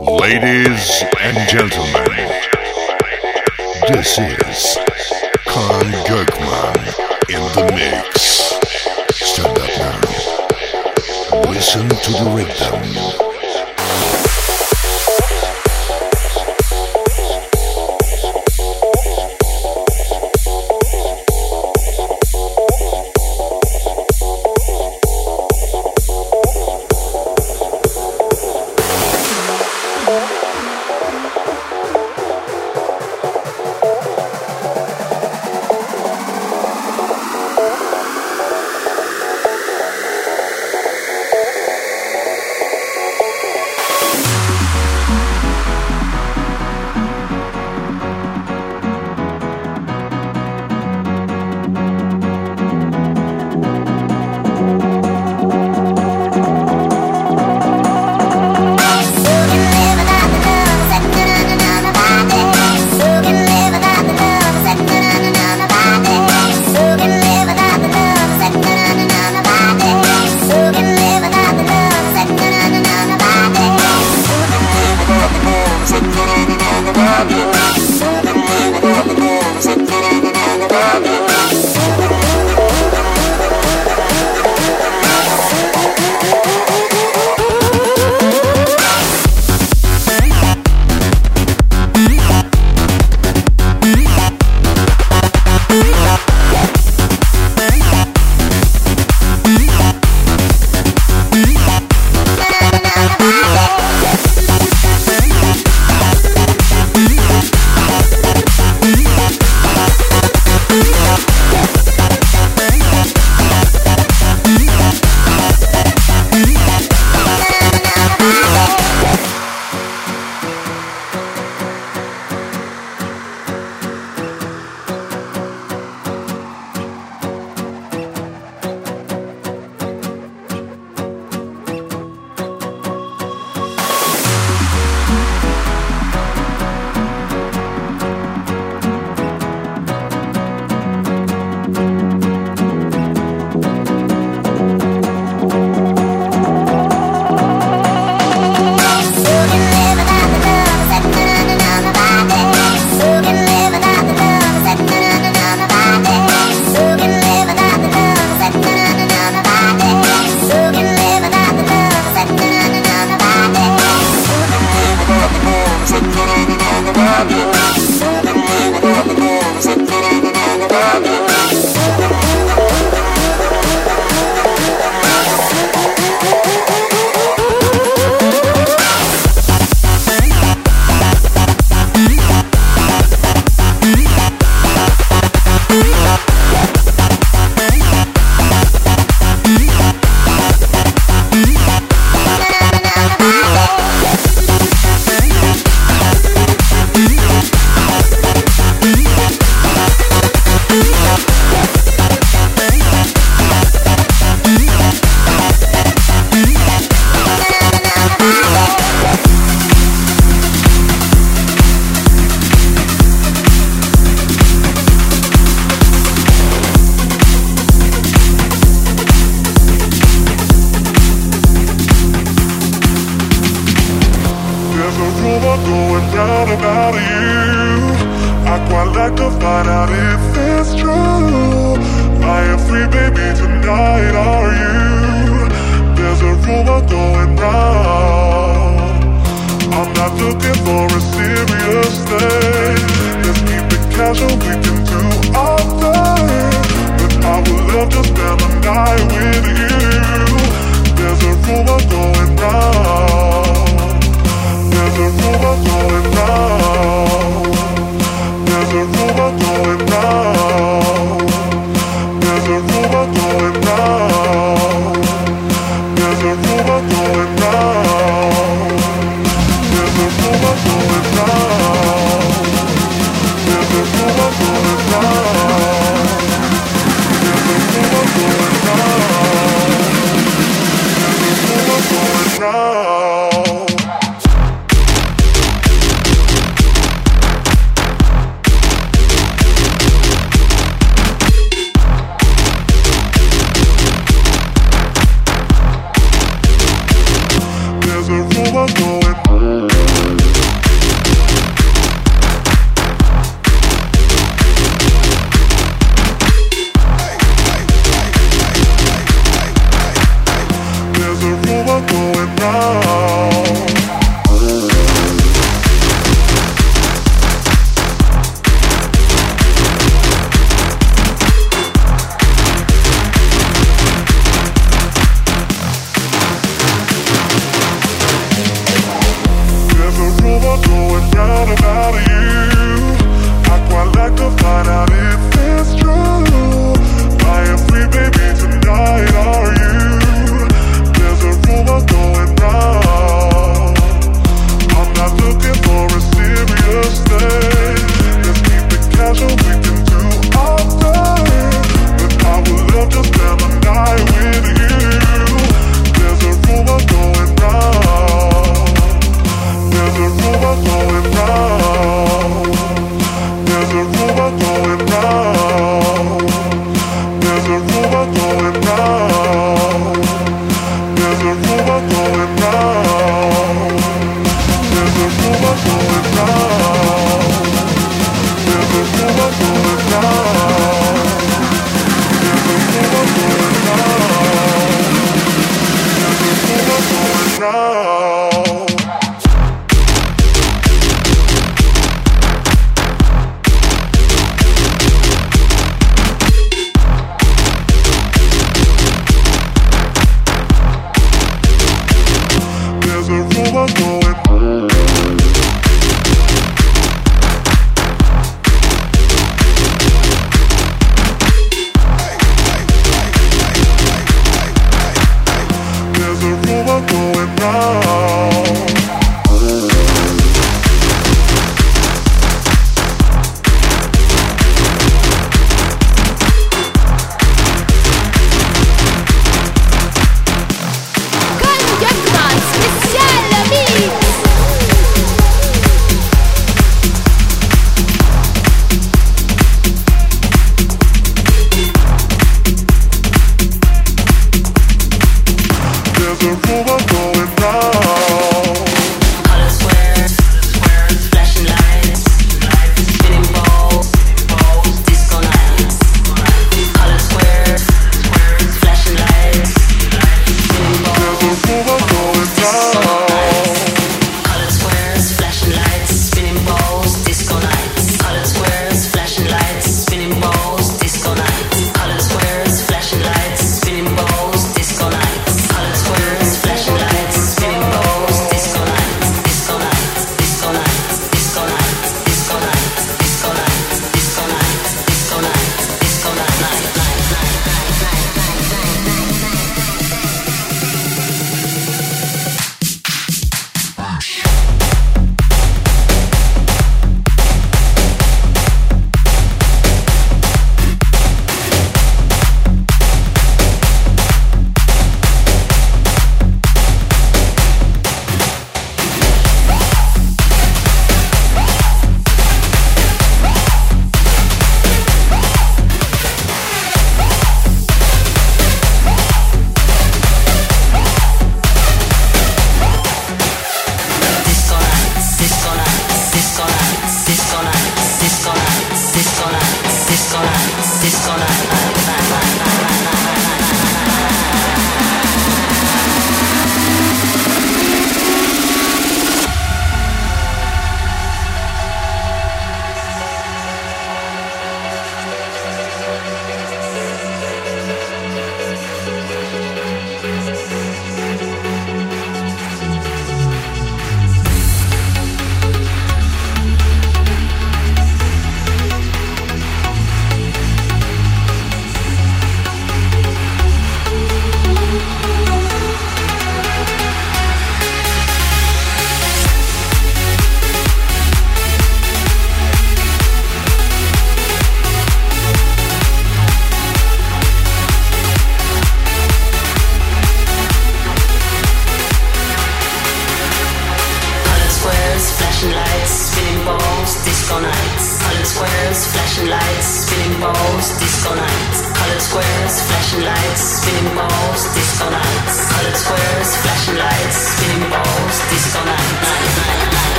Ladies and gentlemen, this is Kaan Gokman in the mix. Stand up now. Listen to the rhythm.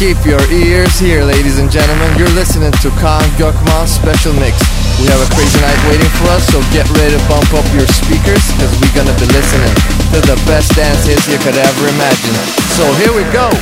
Keep your ears here, ladies and gentlemen. You're listening to Kaan Gökman's special mix. We have a crazy night waiting for us, so get ready to bump up your speakers, because we're gonna be listening to the best dance hits you could ever imagine. So here we go!